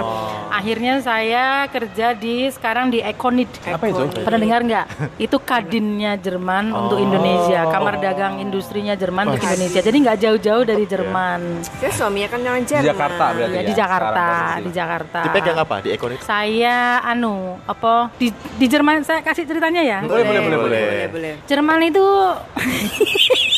Akhirnya saya kerja di sekarang di Econid. Apa itu? Pernah dengar nggak? Itu kadinnya Jerman Oh. untuk Indonesia, kamar dagang industrinya Jerman untuk Indonesia. Jadi nggak jauh-jauh dari Jerman. Saya suaminya kan orang Jerman. Di Jakarta berarti Ya, ya? di Jakarta, sekarang di Jakarta. Dipegang apa di Econet? Saya anu apa di di Jerman saya kasih ceritanya ya. Boleh, boleh, boleh, boleh. Boleh, boleh. Jerman itu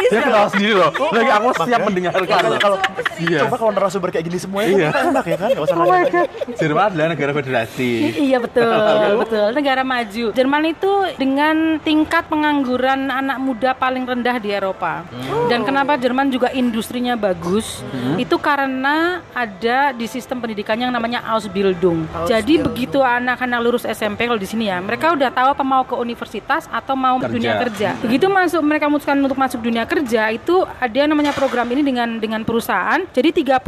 Dia ketawa sendiri loh. Lagi aku siap mendengarkan. Makanya kalau Iya. coba kalau narasumber kayak gini semuanya Iya. kan enak ya kan? Gak usah Oh nanya. Jerman adalah negara federasi. Iya betul, betul. Negara maju. Jerman itu dengan tingkat pengangguran anak muda paling rendah di Eropa. Dan kenapa Jerman juga industrinya bagus? Itu karena ada di sistem pendidikan yang namanya Ausbildung. Jadi begitu anak-anak lulus SMP kalau di sini ya, mereka udah tahu apa mau ke universitas atau mau Kerja. dunia kerja. Begitu masuk mereka memutuskan untuk masuk dunia kerja itu ada yang namanya program ini dengan dengan perusahaan. Jadi 30%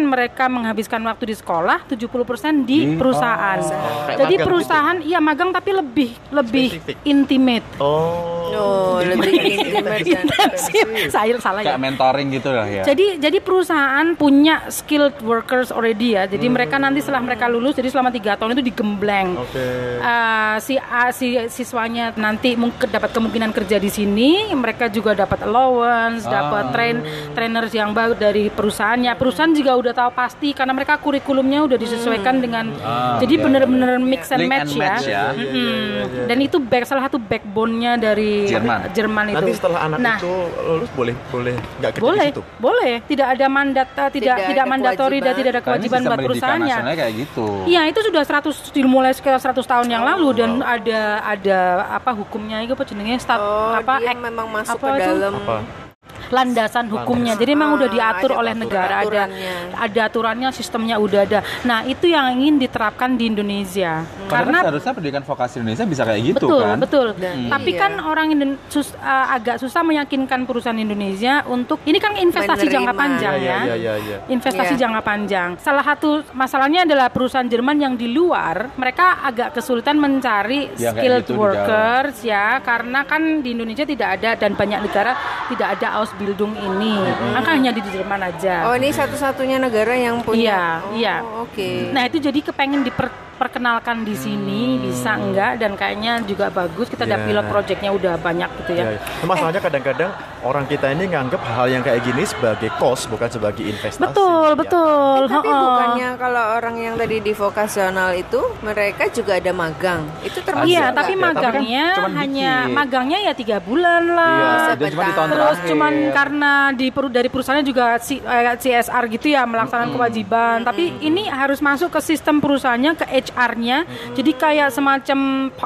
mereka menghabiskan waktu di sekolah, 70% di perusahaan. Kayak Jadi magang perusahaan iya magang tapi lebih lebih Spesifik. intimate. Oh. Oh, lebih intimate intensif. Saya salah ya. Kayak mentoring gitu lah ya. Jadi jadi perusahaan punya skilled workers already ya. Jadi mereka nanti setelah mereka lulus, jadi selama tiga tahun itu digembleng. Oke. Eh, si A- si siswanya nanti mungkin dapat kemungkinan kerja di sini, mereka juga dapat allowance, dapat train trainers yang baru dari perusahaannya. Perusahaan juga udah tahu pasti karena mereka kurikulumnya udah disesuaikan dengan. jadi bener-bener mix and Link match, and match ya. Mm-mm. Dan itu back salah satu backbone-nya dari Jerman. Jerman itu. Nanti setelah anak Nah, itu lulus boleh boleh nggak kerja boleh, di situ. boleh. Tidak ada mandat, eh, tidak Tidak tidak, mandatori dan tidak ada kewajiban buat perusahaannya. kayak gitu. Iya itu sudah 100 dimulai sekitar 100 tahun yang lalu dan ada ada apa hukumnya itu apa jenenge stat Oh, apa dia memang masuk apa ke itu? Dalam Apa? Landasan hukumnya. Jadi memang udah diatur ada oleh negara ada ada aturannya, sistemnya udah ada. Nah, itu yang ingin diterapkan di Indonesia. Karena Karena seharusnya pendidikan vokasi Indonesia bisa kayak gitu betul, kan. betul. Tapi iya. kan orang sus- uh, agak susah meyakinkan perusahaan Indonesia untuk ini kan investasi Menerima. jangka panjang Iya, ya. iya, iya, iya. Investasi jangka panjang. Salah satu masalahnya adalah perusahaan Jerman yang di luar, mereka agak kesulitan mencari Ya, skilled gitu workers ya, karena kan di Indonesia tidak ada dan banyak negara tidak ada Ausbildung ini. Maka hanya di Jerman aja. Oh, ini satu-satunya negara yang punya. Iya, oh, iya. Oke. Nah itu jadi kepengen diperkenalkan di sini bisa enggak dan kayaknya juga bagus kita ada Iya. pilot projectnya udah banyak gitu ya. Iya, iya. Masalahnya kadang-kadang orang kita ini nganggap hal yang kayak gini sebagai cost bukan sebagai investasi. Betul, ya. betul. Eh, tapi Heeh. bukannya kalau orang yang tadi di vokasional itu mereka juga ada magang. Itu termasuk Iya, tapi Ya, tapi kan magangnya hanya dikit. magangnya ya tiga bulan lah. Iya, Siapa dia cuma di tahun Terus terakhir. cuman karena di peru- dari perusahaannya juga si- eh, CSR gitu ya melaksanakan kewajiban. Tapi ini harus masuk ke sistem perusahaannya ke HR-nya. Jadi kayak semacam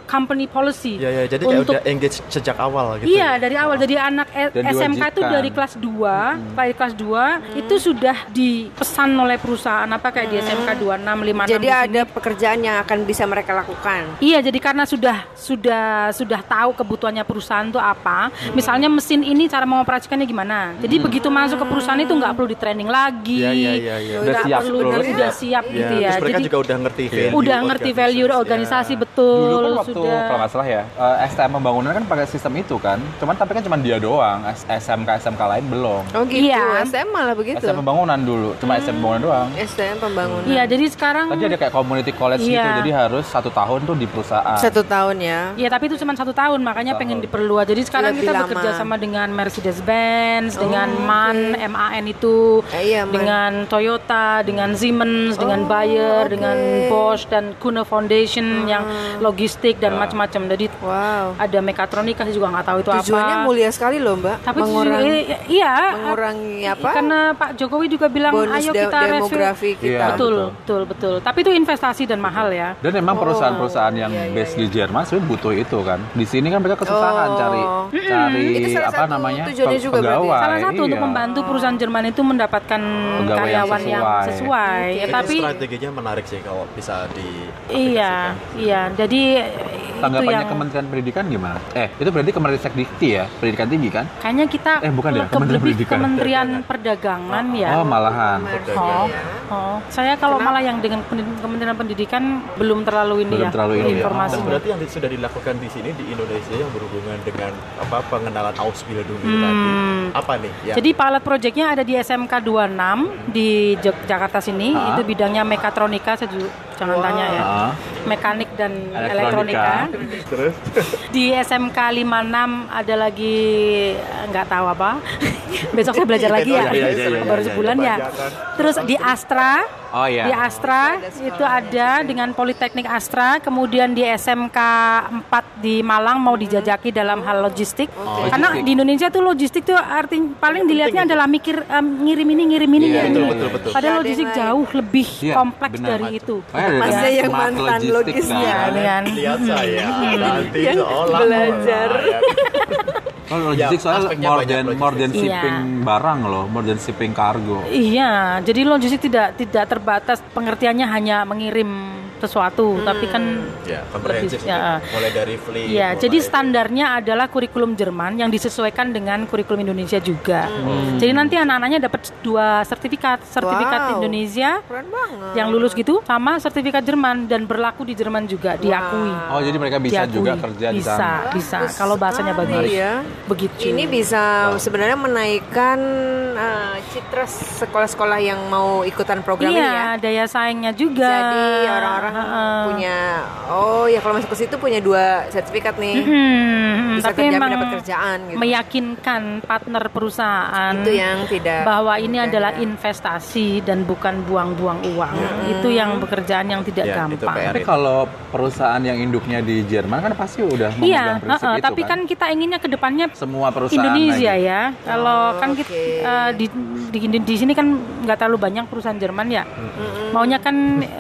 company policy. Iya, iya. Jadi kayak untuk udah engage sejak awal gitu. Iya, dari awal jadi anak E- Dan SMK itu dari kelas 2, dari kelas 2 itu sudah dipesan oleh perusahaan apa kayak di SMK 26 56 Jadi ada pekerjaan yang akan bisa mereka lakukan. Iya, jadi karena sudah sudah sudah tahu kebutuhannya perusahaan itu apa. Misalnya mesin ini cara mengoperasikannya gimana. Jadi begitu masuk ke perusahaan itu nggak perlu di training lagi. Iya, iya, iya, iya. Udah Nggak siap, perlu udah siap. siap Iya, gitu ya. terus mereka Jadi juga udah ngerti value udah ngerti value organisasi, organisasi ya. betul Dulu kan waktu sudah. kalau nggak salah ya, eh, STM pembangunan kan pakai sistem itu kan. Cuman tapi kan cuma dia doang, SMK SMK lain belum. Oh gitu. Iya. SM malah begitu. STM pembangunan dulu, cuma STM pembangunan doang. STM pembangunan. Iya, jadi sekarang Tadi ada kayak community college gitu, Iya. jadi harus satu tahun tuh di perusahaan. Satu tahun ya. Iya tapi itu cuma satu tahun makanya pengen diperluas. Jadi sekarang Lebih kita lama. bekerja sama dengan Mercedes Benz, dengan MAN, MAN itu, Eh, iya, MAN. dengan Toyota, dengan Siemens, dengan Bayer, oke. dengan Bosch dan Kuhne Foundation yang logistik dan macam-macam. Jadi Wow. ada mekatronika saya juga nggak tahu itu Tujuannya apa. mulia sekali loh, Mbak. Tapi mengurangi i- iya mengurangi apa? Karena Pak Jokowi juga bilang bonus ayo de- kita review. demografi kita. Iya. Betul, betul, betul. Tapi itu investasi dan mahal ya. Dan emang perusahaan-perusahaan yang iya, iya, base di Jerman sebenarnya butuh itu kan. Di sini kan mereka kesusahan Oh. cari cari Itu salah apa satu namanya tujuannya pe- juga berarti. pegawai. Salah satu untuk iya. membantu perusahaan Jerman itu mendapatkan Pegawai yang karyawan yang sesuai. sesuai. Ya, tapi strateginya menarik sih kalau bisa di iya, iya. Jadi Tanggapannya yang Kementerian Pendidikan gimana? Eh, itu berarti Kementerian Sekdikti ya, Pendidikan Tinggi kan? kayaknya kita Eh, bukan ya, ke- Kementerian lebih Pendidikan. Kementerian Perdagangan ya. Oh, malahan. Oh, oh. Saya kalau malah yang dengan Kementerian Pendidikan belum terlalu ini Belum ya terlalu ini ya. informasi. Dan berarti yang sudah dilakukan di sini di Indonesia yang berhubungan dengan apa pengenalan Ausbildung itu Hmm. tadi. Apa nih? Ya. Jadi pilot projectnya ada di SMK 26 di Jakarta sini. Ah. Itu bidangnya mekatronika, jangan tanya ya. Ah. Mekanik dan Elektronika. elektronika. terus Di SMK 56 ada lagi nggak tahu apa. Besok saya belajar lagi ya. Iya, iya, iya, Baru sebulan ya. Terus di Astra Oh iya. Di Astra itu ada dengan Politeknik Astra, kemudian di SMK 4 di Malang mau dijajaki dalam hal logistik. Karena Logistik. di Indonesia tuh logistik tuh arti paling dilihatnya adalah mikir em, ngirim ini ngirim ini Iya, ngirim betul, ini. betul, betul. Padahal Ada logistik lain. jauh lebih Iya, kompleks benar. dari itu. Smart yang mantan logistik logisnya. kan. Iya, kan? lihat saya nanti Yang seolah belajar. Kalau logistik Ya, soalnya more than logistik. more than Iya. shipping barang loh, more than shipping kargo. Iya, jadi logistik tidak tidak terbatas pengertiannya hanya mengirim sesuatu, tapi kan Ya. Lebih- ya. Mulai dari. Iya, mulai jadi dari- standarnya adalah kurikulum Jerman yang disesuaikan dengan kurikulum Indonesia juga. Jadi nanti anak-anaknya dapat dua sertifikat, sertifikat Wow. Indonesia yang lulus gitu sama sertifikat Jerman dan berlaku di Jerman juga, diakui. Oh, jadi mereka bisa Diakui. juga kerja di bisa, sana. Bisa, Bagus kalau bahasanya sekali bagus. ya. Begitu. Ini bisa sebenarnya menaikkan eh, citra sekolah-sekolah yang mau ikutan program iya, ini ya. daya saingnya juga. Jadi orang-orang Heeh. punya oh ya kalau masuk ke situ punya dua sertifikat nih. Hmm, Bisa tapi kerja memang dapat kerjaan gitu. meyakinkan partner perusahaan Itu yang tidak bahwa ini mudah adalah ya. investasi dan bukan buang-buang uang. Itu yang pekerjaan yang tidak Ya, gampang. Tapi kalau perusahaan yang induknya di Jerman kan pasti udah memegang Iya, prinsip heeh, itu tapi kan kita inginnya ke depannya semua perusahaan Indonesia lagi. ya. Kalau kan kita oke. eh, di, di di sini kan nggak terlalu banyak perusahaan Jerman ya. Maunya kan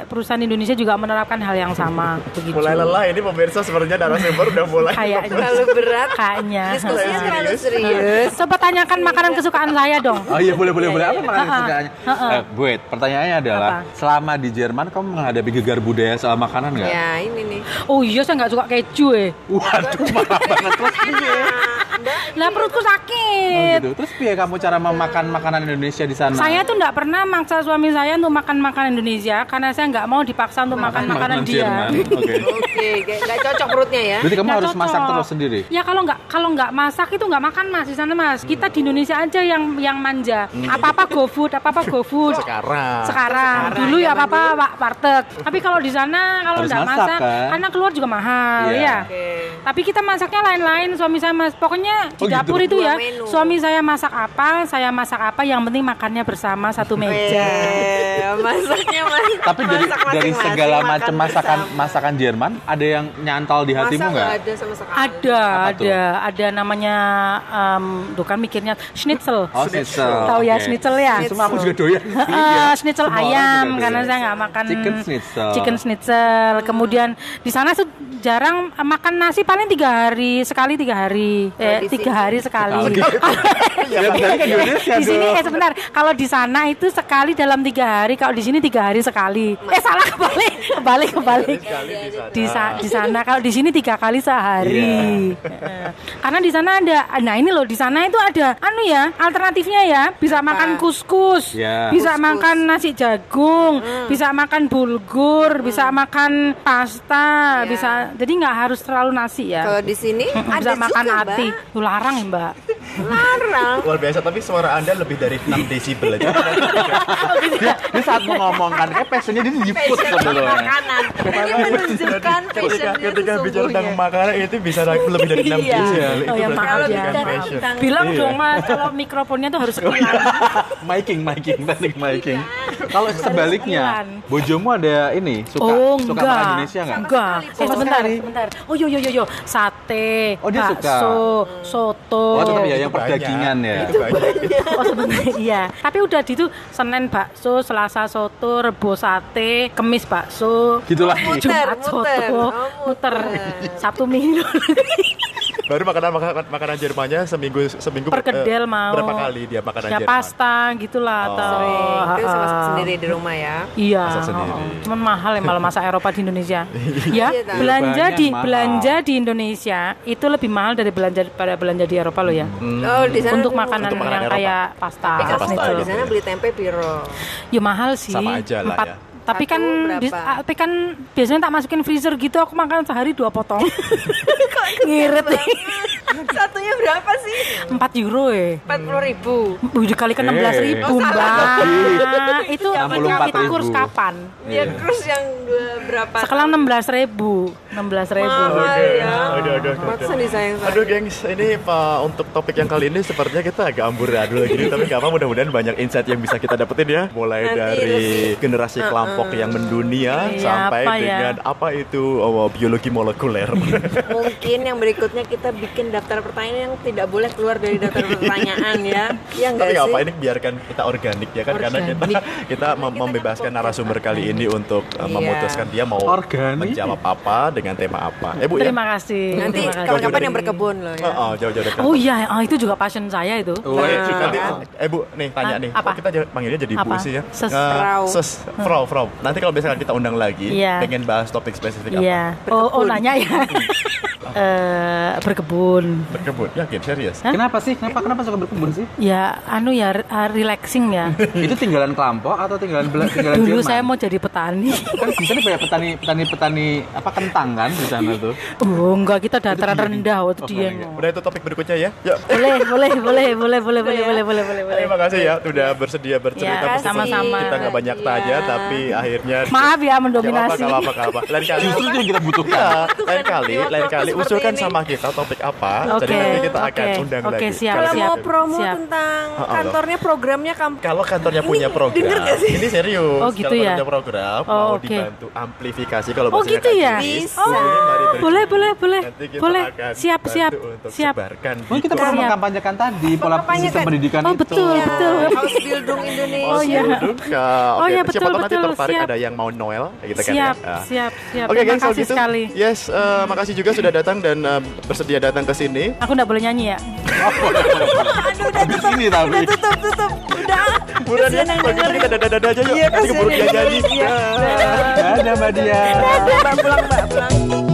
perusahaan Indonesia juga menerapkan hal yang sama begitu. Mulai lelah ini pemirsa sepertinya narasumber udah mulai. Kayaknya. terlalu berat. Kayaknya. Diskusinya terlalu Serius. Coba tanyakan makanan kesukaan saya dong. Oh iya boleh boleh boleh apa makanan Heeh, kesukaannya? heeh. Eh, Buet, pertanyaannya adalah Apa? selama di Jerman kamu menghadapi gegar budaya soal makanan nggak? Ya ini nih. Oh iya saya nggak suka keju eh. Waduh marah banget terus piye? Lah perutku Oh, sakit. gitu. Terus piye kamu cara memakan makanan Indonesia di sana? Saya tuh nggak pernah maksa suami saya untuk makan makanan Indonesia karena saya nggak mau dipaksa untuk makan makanan dia. Oke. Nggak cocok perutnya ya. Berarti kamu harus masak cocok. terus sendiri. Ya kalau nggak kalau nggak masak itu nggak makan mas di sana mas. Kita di Indonesia aja yang yang manja. Apa apa GoFood, apa apa GoFood. Sekarang. Sekarang, dulu ya apa apa Pak warteg. Tapi kalau di sana kalau nggak masak, masak, kan? karena keluar juga mahal Iya. ya. Oke. Tapi kita masaknya lain-lain. Suami saya mas, pokoknya di Oh, gitu. dapur itu Dua ya. menu. Suami saya masak apa, saya masak apa. Yang penting makannya bersama satu meja. Eh, masaknya mas. Tapi dari masak dari masing-masing, segala makan macam masakan bersama. masakan Jerman ada yang nyantol di hatimu nggak? ada sama sekali? Ada, Apa tuh? ada, ada namanya, um, tuh kan mikirnya schnitzel. Oh, schnitzel. Tahu ya Oke. schnitzel ya? Cuma aku juga doyan. ya. schnitzel Semua ayam juga karena saya nggak makan Chicken schnitzel. chicken schnitzel. Kemudian di sana tuh jarang makan nasi paling tiga hari sekali tiga hari eh, tiga hari sekali. Ya di sini eh sebentar kalau di sana itu sekali dalam tiga hari kalau di sini tiga hari sekali. Eh salah kebalik kebalik kebalik. Di, sa- di sana kalau di sini tiga kali sehari. Eh, Karena di sana ada nah ini loh di sana itu ada anu ya alternatifnya ya bisa makan kuskus, Ya. bisa Kuskus. makan nasi jagung, bisa makan bulgur, bisa makan pasta, Ya. bisa jadi nggak harus terlalu nasi ya. Kalau di sini ada bisa makan juga, hati. Mbak. Tuh, larang ya mbak. Larang. Luar biasa, tapi suara Anda lebih dari 6 desibel aja. Dia, dia saat mengomongkan, eh passionnya dia jiput Passion sebelumnya. Makanan. Ini menunjukkan ketika, passionnya ketika bicara tentang makanan itu bisa lebih dari 6 Iya. desibel. Oh, Itu ya, Kalau ya. tentang Bilang Iya. dong mas, kalau mikrofonnya tuh harus sekilan. Miking, miking, teknik miking. Kalau sebaliknya, bojomu ada ini suka oh suka enggak, makan Indonesia nggak? enggak. Eh sebentar, sebentar. Oh yo yo yo yo, sate, Oh, dia suka. bakso, soto. Oh, tetap ya yang banyak. perdagingan ya. Itu banyak. Oh sebenarnya iya. Tapi udah di itu Senin bakso, Selasa soto, Rebo sate, Kemis bakso. Gitu lagi. Jumat Muter, soto, muter. Oh, muter. muter. Sabtu minggu. Baru makanan makanan, makanan Jermannya seminggu seminggu Perkedel eh, mau. Berapa kali dia makanan ya Jerman? pasta gitulah Oh. atau Sering. Itu sama Ha-ha. sendiri di rumah ya. Iya, Masak sendiri. oh, cuman mahal ya malah masak Eropa di Indonesia. ya, Iya, belanja Banyak di mahal. belanja di Indonesia itu lebih mahal dari belanja pada belanja di Eropa loh ya. Oh, di sana Untuk makanan Untuk makanan yang Eropa. kayak pasta, Tapi Pasta kalau gitu di sana ya. beli tempe piro. ya mahal sih. Sama aja lah Empat- ya. Tapi kan di- berapa? tapi kan biasanya tak masukin freezer gitu aku makan sehari dua potong. Ngirit nih. Satunya berapa sih? 4 euro ya. Empat puluh ribu. Wih, dikalikan 16 ribu, Oh. Mbak. Itu 64.000. itu kurs kapan? Ya terus yang dua berapa? Sekarang 16 ribu. 16 ribu. Mahal ya. Aduh, aduh, aduh, disayang sayang. Aduh gengs, ini Pak untuk topik yang kali ini sepertinya kita agak amburadul gini Tapi gak apa mudah-mudahan banyak insight yang bisa kita dapetin ya Mulai Nanti dari lebih- generasi kelompok yang mendunia Iya, Sampai apa ya? dengan apa itu oh, biologi molekuler Mungkin yang berikutnya kita bikin daftar pertanyaan yang tidak boleh keluar dari daftar pertanyaan ya. Enggak Tapi sih? gak apa, ini biarkan kita organik ya kan Karena kita, Organik. kita mem- membebaskan narasumber kali ini untuk uh, Iya. memutuskan dia mau Organik. menjawab apa dengan tema apa. Eh Bu ya. Terima kasih. Nanti kapan-kapan yang berkebun loh ya. Oh, oh, jauh-jauh dekat. Oh iya, ah, itu juga passion saya itu. Oke, Nah, nanti, eh Bu, nih tanya nih. apa? Kok kita panggilnya jadi Bu Apa? sih ya? Ses. Eh, Frau. ses, Frau, Frau. Nanti kalau misalkan kita undang lagi, Iya. pengen bahas topik spesifik Iya. apa? Oh, oh nanya ya. Eh, berkebun. Berkebun, yakin serius? Hah? Kenapa sih? Kenapa kenapa suka berkebun sih? Ya, anu ya, re- ah, relaxing ya. itu tinggalan kelompok atau tinggalan tinggalan Dulu Jerman? saya mau jadi petani. kan di sana banyak petani petani petani apa kentang kan di sana tuh. Oh, enggak kita dataran rendah waktu dia. Udah itu topik berikutnya ya. Yuk. Boleh, boleh, boleh, boleh, boleh, boleh, boleh, boleh, boleh, boleh. Terima kasih ya sudah bersedia bercerita Ya, sama-sama. Kita nggak banyak Iya. tanya tapi akhirnya Maaf ya Gak mendominasi. apa-apa, gak apa-apa. Lain kali Justru yang kita butuhkan. Ya, lain kali, lain kali usulkan sama kita topik apa. Oke, Jadi nanti kita oke, akan undang oke, lagi. siap, Kalau mau promo siap. tentang Oh, oh, kantornya programnya kamu Kalau kantornya punya program, ini serius. Oh, gitu Kalau ya? punya program, Oh, mau oke. dibantu amplifikasi kalau Oh, bahasanya gitu ya? Bisa. boleh. Boleh, boleh, boleh. Nanti kita Boleh. akan Siap, siap, untuk siap. sebarkan Mungkin kita Siap. mengkampanyekan tadi pola sistem pendidikan Oh, itu. betul, betul. House Bildung Indonesia. Oh, iya. Duduk, ya. Oh, iya, siapa betul, tahu nanti betul, tertarik siap. ada yang mau Noel, gitu kan Siap, ya. Ah. siap, siap. Oke, kalau kasih gitu, sekali. yes, eh, makasih juga sudah datang dan eh, bersedia datang ke sini. Aku nggak boleh nyanyi ya? Aduh udah tutup. Udah tutup tutup. Udah liburan ya bagi kita dada dada aja yuk. Iya, nanti keburu dia jadi. dadah mbak dia. Pulang mbak pulang.